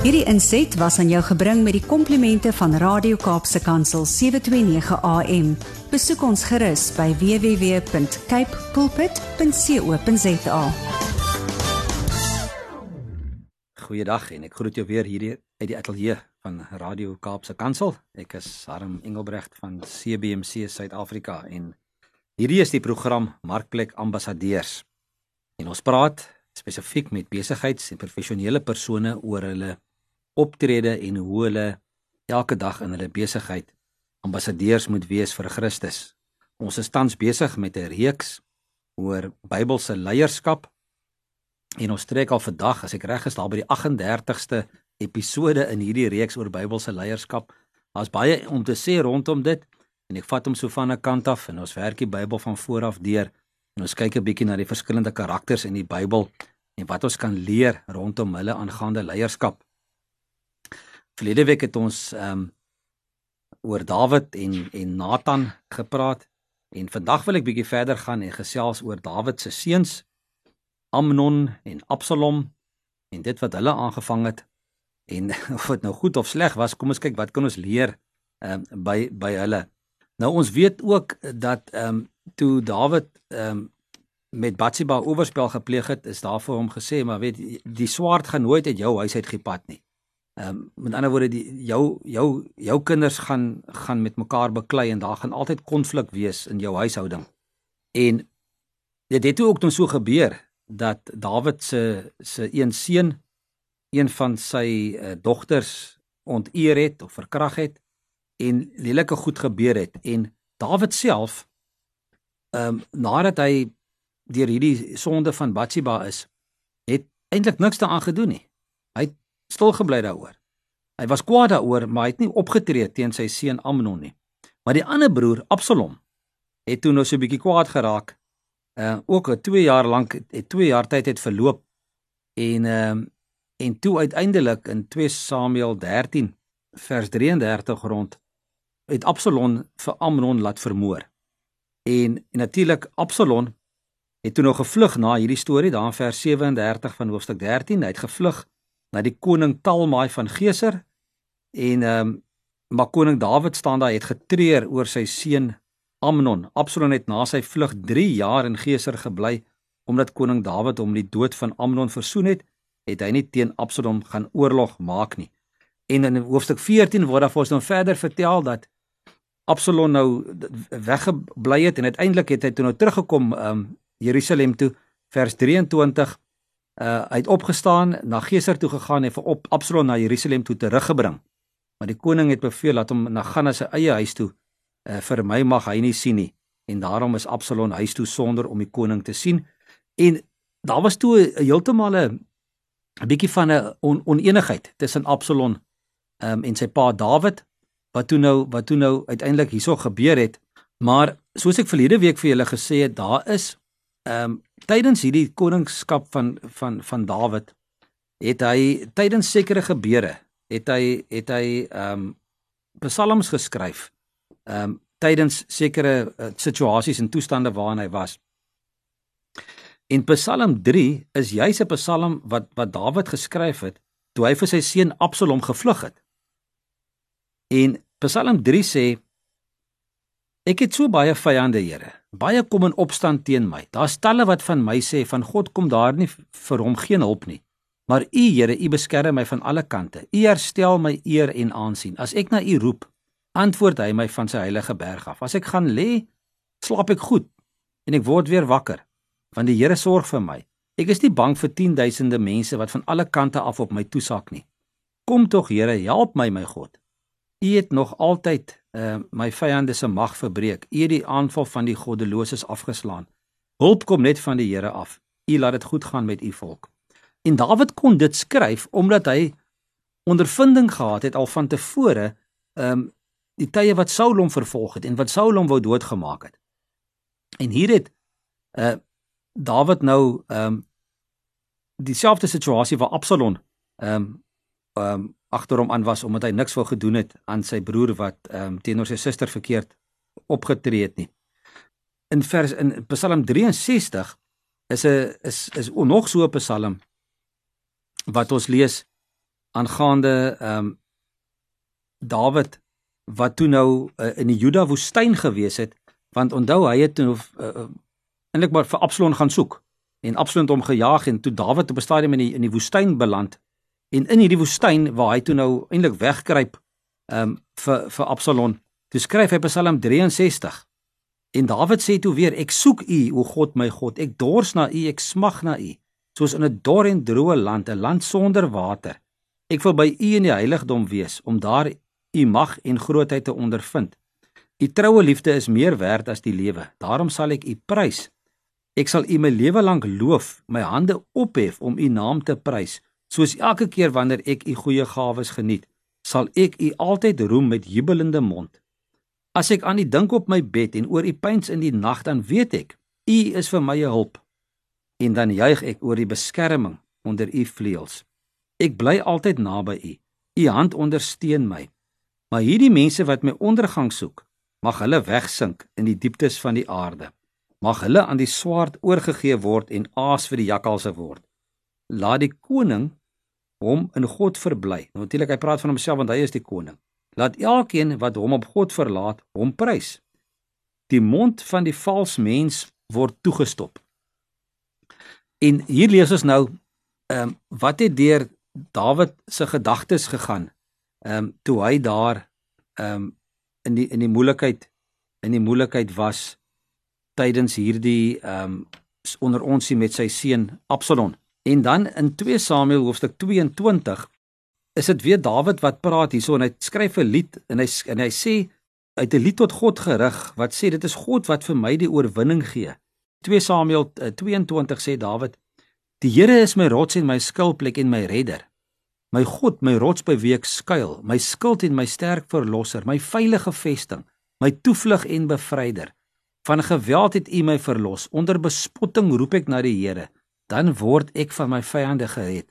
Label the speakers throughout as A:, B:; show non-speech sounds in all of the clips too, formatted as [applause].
A: Hierdie inset was aan jou gebring met die komplimente van Radio Kaapse Kansel 729 AM. Besoek ons gerus by www.cape pulpit.co.za.
B: Goeiedag en ek groet jou weer hier uit die ateljee van Radio Kaapse Kansel. Ek is Harm Engelbrecht van CBC Suid-Afrika en hierdie is die program Markplek Ambassadeurs. En ons praat spesifiek met besigheids- en professionele persone oor hulle optrede en hoe hulle elke dag in hulle besigheid ambassadeurs moet wees vir Christus. Ons is tans besig met 'n reeks oor Bybelse leierskap en ons trek al vandag, as ek reg is, daar by die 38ste episode in hierdie reeks oor Bybelse leierskap. Daar's baie om te sê rondom dit en ek vat hom so van 'n kant af en ons werk die Bybel van voor af deur en ons kyk 'n bietjie na die verskillende karakters in die Bybel en wat ons kan leer rondom hulle aangaande leierskap. Verlede week het ons ehm um, oor Dawid en en Nathan gepraat en vandag wil ek bietjie verder gaan en gesels oor Dawid se seuns Amnon en Absalom en dit wat hulle aangevang het en [laughs] of dit nou goed of sleg was, kom ons kyk wat kan ons leer ehm um, by by hulle. Nou ons weet ook dat ehm um, toe Dawid ehm um, met Batsheba oorspel gepleeg het, is daar vir hom gesê, maar weet die swaard gaan nooit uit jou huis uit gepad nie. Ehm um, met ander woorde die jou jou jou kinders gaan gaan met mekaar beklei en daar gaan altyd konflik wees in jou huishouding. En dit het ook dan so gebeur dat Dawid se se een seun een van sy uh, dogters onteer het of verkrag het en lelike goed gebeur het en Dawid self ehm um, nadat hy deur hierdie sonde van Batsheba is het eintlik niks daaraan gedoen nie. Hy het stil gebly daaroor. Hy was kwaad daaroor, maar hy het nie opgetree teen sy seun Amnon nie. Maar die ander broer, Absalom, het toe nou so 'n bietjie kwaad geraak. Uh ook 2 jaar lank het 2 jaar tyd het verloop en ehm uh, en toe uiteindelik in 2 Samuel 13 vers 33 rond het Absalom vir Amnon laat vermoor. En, en natuurlik Absalom het toe nog gevlug na hierdie storie daar in vers 37 van hoofstuk 13. Hy het gevlug na die koning Talmai van Geser en ehm um, maar koning Dawid staan daar het getreur oor sy seun Amnon. Absalom het na sy vlug 3 jaar in Geser gebly omdat koning Dawid hom die dood van Amnon versoen het, het hy nie teen Absalom gaan oorlog maak nie. En in hoofstuk 14 word daar vir ons nou verder vertel dat Absalom nou weggebly het en uiteindelik het hy toe nou teruggekom ehm um, Jerusalem toe vers 23 uh hy het opgestaan na Geser toe gegaan en vir op Absalom na Jerusalem toe teruggebring. Maar die koning het beveel dat hom na gaan na sy eie huis toe. Uh vir my mag hy nie sien nie en daarom is Absalom huis toe sonder om die koning te sien. En daar was toe heeltemal 'n 'n bietjie van 'n on, oneenigheid tussen Absalom um en sy pa Dawid wat toe nou wat toe nou uiteindelik hierso gebeur het. Maar soos ek verlede week vir julle gesê het, daar is um tydens hierdie koningskap van van van Dawid het hy tydens sekere gebeure het hy het hy ehm um, psalms geskryf ehm um, tydens sekere uh, situasies en toestande waarin hy was. En Psalm 3 is juis 'n psalm wat wat Dawid geskryf het toe hy vir sy seun Absalom gevlug het. En Psalm 3 sê Ek het so baie vyande, Here. Baie kom in opstand teen my. Daar's talle wat van my sê van God kom daar nie vir hom geen hulp nie. Maar U, Here, U beskerm my van alle kante. U herstel my eer en aansien. As ek na U roep, antwoord hy my van sy heilige berg af. As ek gaan lê, slaap ek goed en ek word weer wakker, want die Here sorg vir my. Ek is nie bang vir 10000de mense wat van alle kante af op my toesak nie. Kom tog, Here, help my, my God. U het nog altyd uh, my vyande se mag verbreek. U het die aanval van die goddeloses afgeslaan. Hulp kom net van die Here af. U laat dit goed gaan met u volk. En Dawid kon dit skryf omdat hy ondervinding gehad het al van tevore ehm um, die tye wat Saul hom vervolg het en wat Saul hom wou doodgemaak het. En hier het uh Dawid nou ehm um, dieselfde situasie waar Absalom ehm um, ehm um, agter hom aan was omdat hy niks wou gedoen het aan sy broer wat ehm um, teenoor sy suster verkeerd opgetree het nie. In vers in Psalm 63 is 'n is is nog so 'n Psalm wat ons lees aangaande ehm um, Dawid wat toe nou uh, in die Juda woestyn gewees het want onthou hy het toe uh, uh, eintlik maar vir Absalom gaan soek en Absalom het hom gejaag en toe Dawid op 'n stadium in die in die woestyn beland en in hierdie woestyn waar hy toe nou eintlik wegkruip ehm um, vir vir Absalom toe skryf hy Psalm 63 en Dawid sê toe weer ek soek u o God my God. Ek dors na u ek smag na u soos in 'n dor en droë land 'n land sonder water. Ek wil by u in die heiligdom wees om daar u mag en grootheid te ondervind. U troue liefde is meer werd as die lewe. Daarom sal ek u prys. Ek sal U my lewe lank loof, my hande ophef om U naam te prys. Soos elke keer wanneer ek U goeie gawes geniet, sal ek U altyd roem met jubelende mond. As ek aan U dink op my bed en oor U pyns in die nag, dan weet ek U is vir my 'n hulp. En dan juig ek oor die beskerming onder U vleuels. Ek bly altyd naby U. U hand ondersteun my. Maar hierdie mense wat my ondergang soek, mag hulle wegsink in die dieptes van die aarde mag hulle aan die swaard oorgegee word en aas vir die jakkalse word. Laat die koning hom in God verbly. Nou, Natuurlik hy praat van homself want hy is die koning. Laat elkeen wat hom op God verlaat, hom prys. Die mond van die vals mens word toegestop. En hier lees ons nou ehm um, wat het deur Dawid se gedagtes gegaan ehm um, toe hy daar ehm um, in die in die moeilikheid in die moeilikheid was tydens hierdie ehm um, onder ons sien met sy seun Absalom. En dan in 2 Samuel hoofstuk 22 is dit weer Dawid wat praat hierso en hy skryf 'n lied en hy en hy sê uit 'n lied tot God gerig wat sê dit is God wat vir my die oorwinning gee. 2 Samuel 22 eh, sê Dawid: Die Here is my rots en my skuilplek en my redder. My God, my rots by wie ek skuil, my skild en my sterk verlosser, my veilige vesting, my toevlug en bevryder. Van geweld het U my verlos. Onder bespotting roep ek na die Here. Dan word ek van my vyande gered.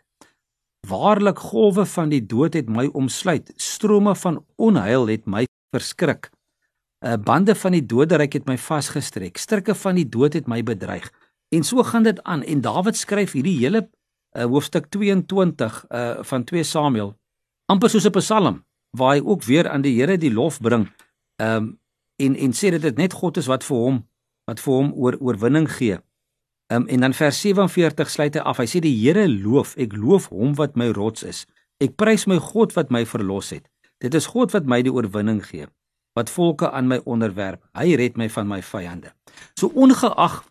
B: Waarlik golwe van die dood het my omsluit. Strome van onheil het my verskrik. 'n uh, Bande van die doderyk het my vasgestrek. Strikke van die dood het my bedreig. En so gaan dit aan. En Dawid skryf hierdie hele uh, hoofstuk 22 uh, van 2 Samuel amper soos 'n psalm waar hy ook weer aan die Here die lof bring. Ehm um, en en sê dit dit net God is wat vir hom wat vir hom oor oorwinning gee. Um, en dan vers 47 sluit hy af. Hy sê die Here loof, ek loof hom wat my rots is. Ek prys my God wat my verlos het. Dit is God wat my die oorwinning gee. Wat volke aan my onderwerp. Hy red my van my vyande. So ongeag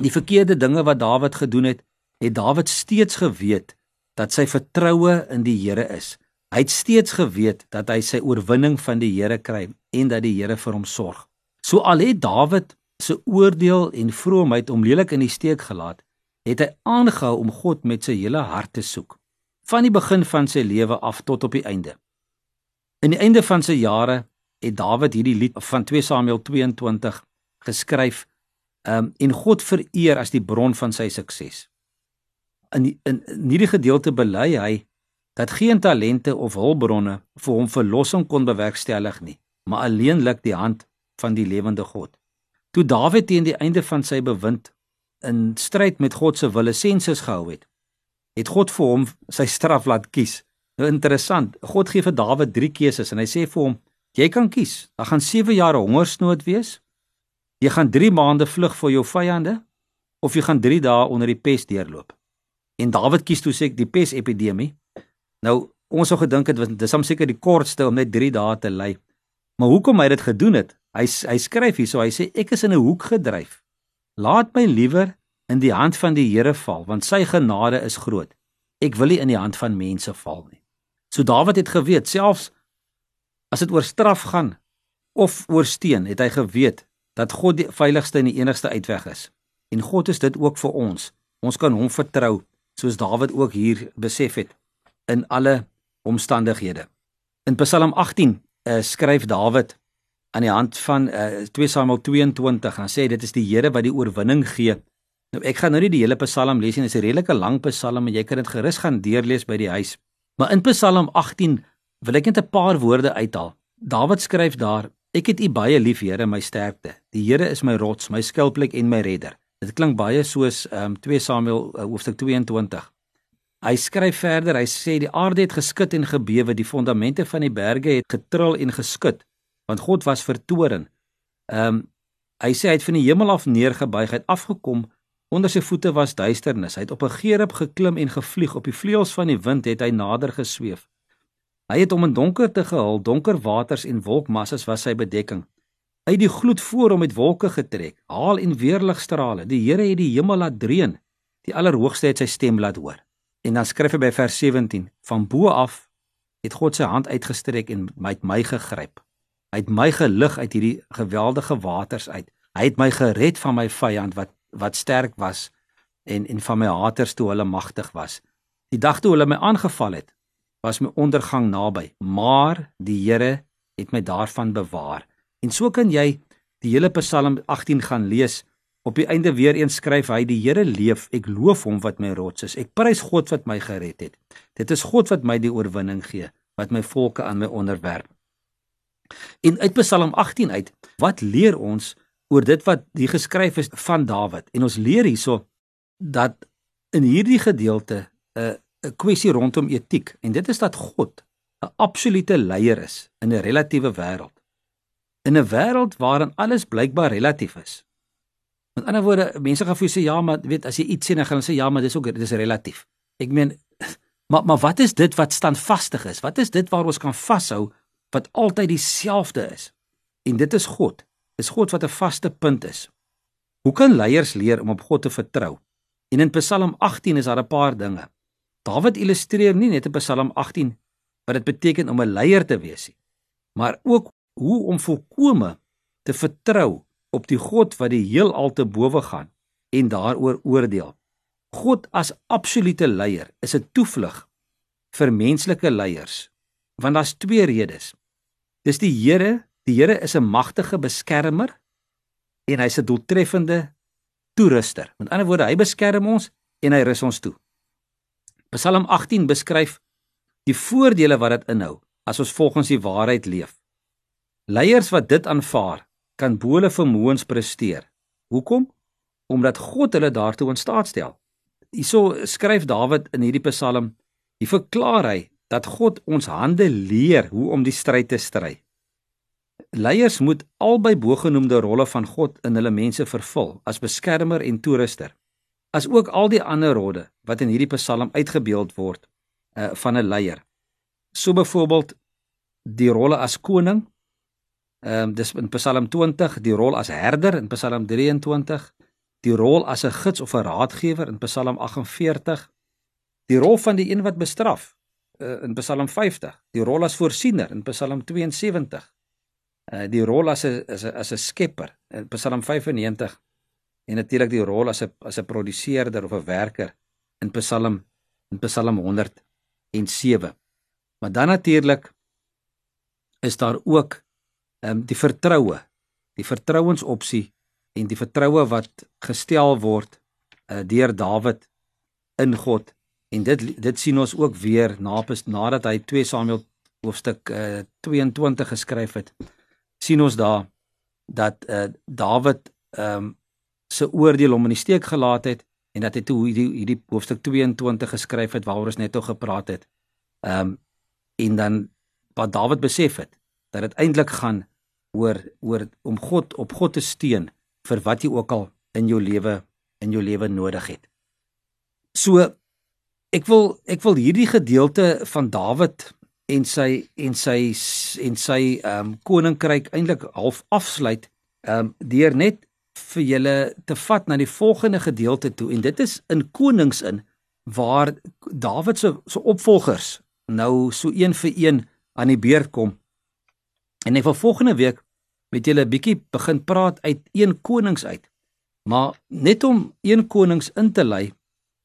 B: die verkeerde dinge wat Dawid gedoen het, het Dawid steeds geweet dat sy vertroue in die Here is. Hy het steeds geweet dat hy sy oorwinning van die Here kry en dat die Here vir hom sorg. So al het Dawid se oordeel en vroomheid om lelik in die steek gelaat, het hy aangehou om God met sy hele hart te soek, van die begin van sy lewe af tot op die einde. In die einde van sy jare het Dawid hierdie lied van 2 Samuel 22 geskryf um, en God vereer as die bron van sy sukses. In die, in, in hierdie gedeelte bely hy dat geen talente of hulpbronne vir hom verlossing kon bewerkstellig nie, maar alleenlik die hand van die lewende God. Toe Dawid teen die einde van sy bewind in stryd met God se wille sensus gehou het, het God vir hom sy straf laat kies. Nou interessant, God gee vir Dawid 3 keuses en hy sê vir hom: "Jy kan kies. Daar gaan 7 jaar hongersnood wees. Jy gaan 3 maande vlug vir jou vyande of jy gaan 3 dae onder die pes deurloop." En Dawid kies toe sê ek die pesepidemie Nou ons sou gedink het dis hom seker die kortste om net 3 dae te ly. Maar hoekom hy dit gedoen het? Hy hy skryf hierso, hy sê ek is in 'n hoek gedryf. Laat my liewer in die hand van die Here val, want sy genade is groot. Ek wil nie in die hand van mense val nie. So Dawid het geweet, selfs as dit oor straf gaan of oor steen, het hy geweet dat God die veiligste en die enigste uitweg is. En God is dit ook vir ons. Ons kan hom vertrou, soos Dawid ook hier besef het in alle omstandighede. In Psalm 18 eh, skryf Dawid aan die hand van uh, eh, 2 Samuel 22 en sê dit is die Here wat die oorwinning gee. Nou ek gaan nou nie die hele Psalm lees nie, dit is 'n redelike lang Psalm en jy kan dit gerus gaan deurlees by die huis. Maar in Psalm 18 wil ek net 'n paar woorde uithaal. Dawid skryf daar: Ek het U baie lief, Here, my sterkte. Die Here is my rots, my skuilplek en my redder. Dit klink baie soos um, 2 Samuel uh, hoofstuk 22. Hy skryf verder, hy sê die aarde het geskud en gebewe, die fondamente van die berge het getrill en geskud, want God was vertoren. Ehm um, hy sê hy het van die hemel af neergebuig, hy het afgekom, onder sy voete was duisternis. Hy het op 'n gerub geklim en gevlieg, op die vleuels van die wind het hy nader gesweef. Hy het om in donkerte gehul, donker waters en wolkmassas was sy bedekking. Het die gloed voor hom met wolke getrek, haal en weerligstrale. Die Here het die hemel laat dreun. Die Allerhoogste het sy stem laat hoor. En dan skryf hy by vers 17: Van bo af het God sy hand uitgestrek en my het my gegryp. Hy het my gelig uit hierdie geweldige waters uit. Hy het my gered van my vyand wat wat sterk was en en van my haters toe hulle magtig was. Die dag toe hulle my aangeval het, was my ondergang naby, maar die Here het my daarvan bewaar. En so kan jy die hele Psalm 18 gaan lees. Op die einde weer eens skryf hy: Die Here leef, ek loof hom wat my rots is. Ek prys God wat my gered het. Dit is God wat my die oorwinning gee, wat my volke aan my onderwerp. En uit Psalm 18 uit, wat leer ons oor dit wat hier geskryf is van Dawid? En ons leer hierso dat in hierdie gedeelte 'n uh, 'n kwessie rondom etiek en dit is dat God 'n absolute leier is in 'n relatiewe wêreld. In 'n wêreld waarin alles blykbaar relatief is. Met ander woorde, mense gaan vir jou sê ja, maar weet as jy iets sê dan gaan hulle sê ja, maar dis ook dit is relatief. Ek meen [laughs] maar maar wat is dit wat standvastig is? Wat is dit waar ons kan vashou wat altyd dieselfde is. En dit is God. Dis God wat 'n vaste punt is. Hoe kan leiers leer om op God te vertrou? En in Psalm 18 is daar 'n paar dinge. Dawid illustreer nie net in Psalm 18 wat dit beteken om 'n leier te wees nie, maar ook hoe om volkome te vertrou op die God wat die heelal te bowe gaan en daaroor oordeel. God as absolute leier is 'n toevlug vir menslike leiers want daar's twee redes. Dis die Here, die Here is 'n magtige beskermer en hy's 'n doeltreffende toeruster. Met ander woorde, hy beskerm ons en hy rus ons toe. Psalm 18 beskryf die voordele wat dit inhou as ons volgens die waarheid leef. Leiers wat dit aanvaar, kan bo hulle vermoëns presteer. Hoekom? Omdat God hulle daartoe in staat stel. Hierso skryf Dawid in hierdie Psalm, hier verklaar hy dat God ons hande leer hoe om die stryd te stry. Leiers moet albei bogenoemde rolle van God in hulle mense vervul as beskermer en toeruster. As ook al die ander rolle wat in hierdie Psalm uitgebeeld word uh, van 'n leier. So byvoorbeeld die rolle as koning. Ehm um, dis in Psalm 20, die rol as herder in Psalm 23, die rol as 'n gids of 'n raadgewer in Psalm 48, die rol van die een wat bestraf uh, in Psalm 50, die rol as voorsiener in Psalm 72. Uh die rol as 'n as 'n as 'n skepper in Psalm 95 en natuurlik die rol as 'n as 'n produseerder of 'n werker in Psalm in Psalm 107. Maar dan natuurlik is daar ook ehm um, die vertroue, die vertrouensopsie en die vertroue wat gestel word uh, deur Dawid in God En dit dit sien ons ook weer na nadat hy 2 Samuel hoofstuk uh, 22 geskryf het. sien ons daar dat uh, Dawid ehm um, se oordeel hom in die steek gelaat het en dat hy toe hierdie hierdie hoofstuk 22 geskryf het waaroor ons net oor gepraat het. Ehm um, en dan wat Dawid besef het dat dit eintlik gaan oor oor om God op God te steun vir wat jy ook al in jou lewe in jou lewe nodig het. So Ek wil ek wil hierdie gedeelte van Dawid en sy en sy en sy ehm um, koninkryk eintlik half afsluit ehm um, deur net vir julle te vat na die volgende gedeelte toe en dit is in konings in waar Dawid se se opvolgers nou so een vir een aan die beurt kom. En ek wil volgende week met julle 'n bietjie begin praat uit een konings uit. Maar net om een konings in te lei,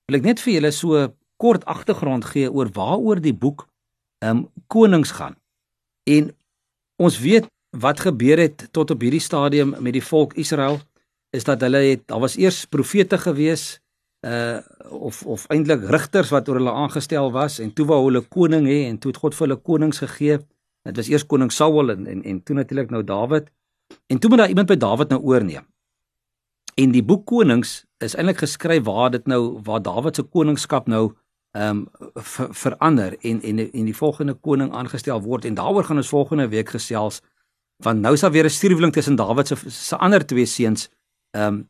B: wil ek net vir julle so kort agtergrond gee oor waaroor die boek ehm um, konings gaan. En ons weet wat gebeur het tot op hierdie stadium met die volk Israel is dat hulle het daar was eers profete gewees uh of of eintlik rigters wat oor hulle aangestel was en toe wou hulle koning hê en toe het God vir hulle konings gegee. Dit was eers koning Saul en en, en toe natuurlik nou Dawid. En toe moet daar iemand by Dawid nou oorneem. En die boek Konings is eintlik geskryf waar dit nou waar Dawid se koningskap nou ehm um, ver, verander en en en die volgende koning aangestel word en daaroor gaan ons volgende week gesels want nou is daar weer 'n stuurweling tussen Dawid se se ander twee seuns. Ehm um,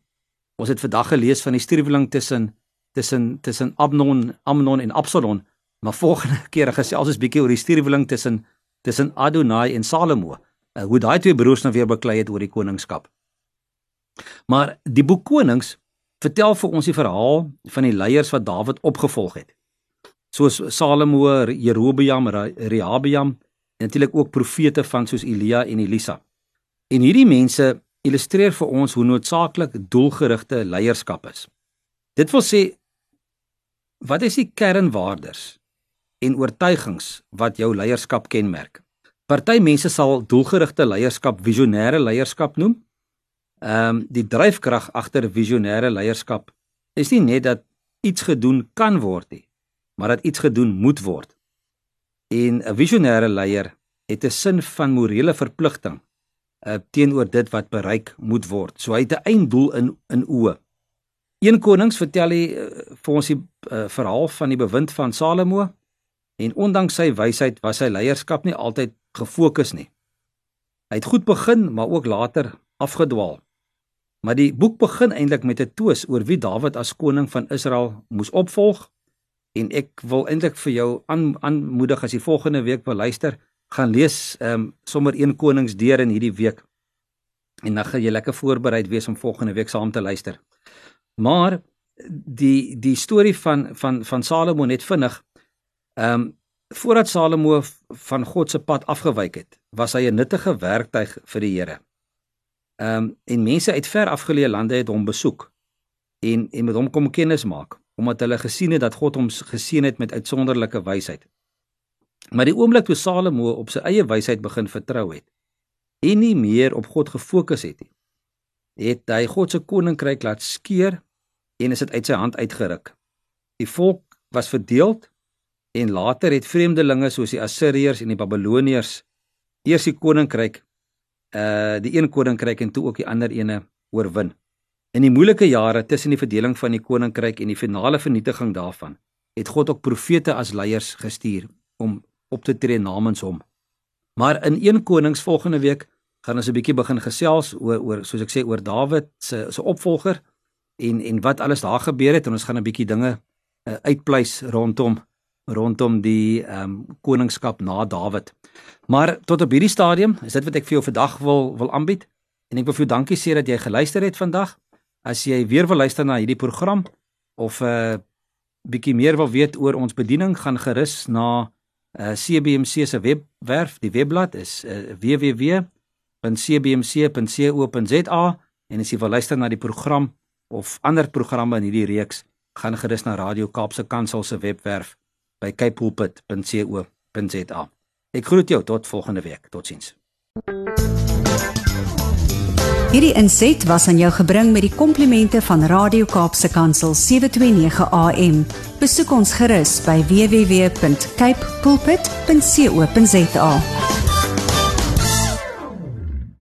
B: ons het vandag gelees van die stuurweling tussen tussen tussen Amnon Amnon en Absalom, maar volgende [laughs] keer gesels ons bietjie oor die stuurweling tussen tussen Adonai en Salomo. Uh, hoe daai twee broers nou weer beklei het oor die koningskap. Maar die boek Konings vertel vir ons die verhaal van die leiers wat Dawid opgevolg het. Soos Salomo, Jerobeam, Rehabeam en natuurlik ook profete van soos Elia en Elisa. En hierdie mense illustreer vir ons hoe noodsaaklik doelgerigte leierskap is. Dit wil sê wat is die kernwaardes en oortuigings wat jou leierskap kenmerk? Party mense sal doelgerigte leierskap visionêre leierskap noem. Ehm um, die dryfkrag agter visionêre leierskap is nie net dat iets gedoen kan word nie, maar dat iets gedoen moet word. En 'n visionêre leier het 'n sin van morele verpligting uh, teenoor dit wat bereik moet word. So hy het 'n einddoel in in oë. Een Konings vertel hy uh, vir ons die uh, verhaal van die bewind van Salomo en ondanks sy wysheid was sy leierskap nie altyd gefokus nie. Hy het goed begin, maar ook later afgedwaal. Maar die boek begin eintlik met 'n twis oor wie Dawid as koning van Israel moes opvolg en ek wil eintlik vir jou aan aanmoedig as jy volgende week wil luister, gaan lees ehm um, sommer een konings deur in hierdie week. En dan gaan jy lekker voorbereid wees om volgende week saam te luister. Maar die die storie van van van Salomo net vinnig. Ehm um, voordat Salomo van God se pad afgewyk het, was hy 'n nuttige werktuig vir die Here. Ehm um, en mense uit ver afgeleë lande het hom besoek en en met hom kom kennis maak omdat hulle gesien het dat God hom geseën het met uitsonderlike wysheid. Maar die oomblik toe Salomo op sy eie wysheid begin vertrou het en nie meer op God gefokus het nie, het hy God se koninkryk laat skeur en is dit uit sy hand uitgeruk. Die volk was verdeeld en later het vreemdelinge soos die Assiriërs en die Babiloniërs eers die koninkryk uh die een koninkryk en toe ook die ander ene oorwin. In die moeilike jare tussen die verdeling van die koninkryk en die finale vernietiging daarvan, het God ook profete as leiers gestuur om op te tree namens hom. Maar in 1 Konings volgende week gaan ons 'n bietjie begin gesels oor oor soos ek sê oor Dawid se se opvolger en en wat alles daar gebeur het en ons gaan 'n bietjie dinge uh, uitpleis rondom rondom die ehm um, koningskap na Dawid. Maar tot op hierdie stadium is dit wat ek vir jou vandag wil wil aanbied en ek wil vir jou dankie sê dat jy geluister het vandag. As jy weer wil luister na hierdie program of 'n uh, bietjie meer wil weet oor ons bediening, gaan gerus na uh, CBMC se webwerf. Die webblad is uh, www.cbmc.co.za en as jy wil luister na die program of ander programme in hierdie reeks, gaan gerus na Radio Kaapse Kansel se webwerf by capepulpit.co.za. Ek groet jou tot volgende week. Totsiens.
A: Hierdie inset was aan jou gebring met die komplimente van Radio Kaapse Kansel 729 AM. Besoek ons gerus by www.cape pulpit.co.za.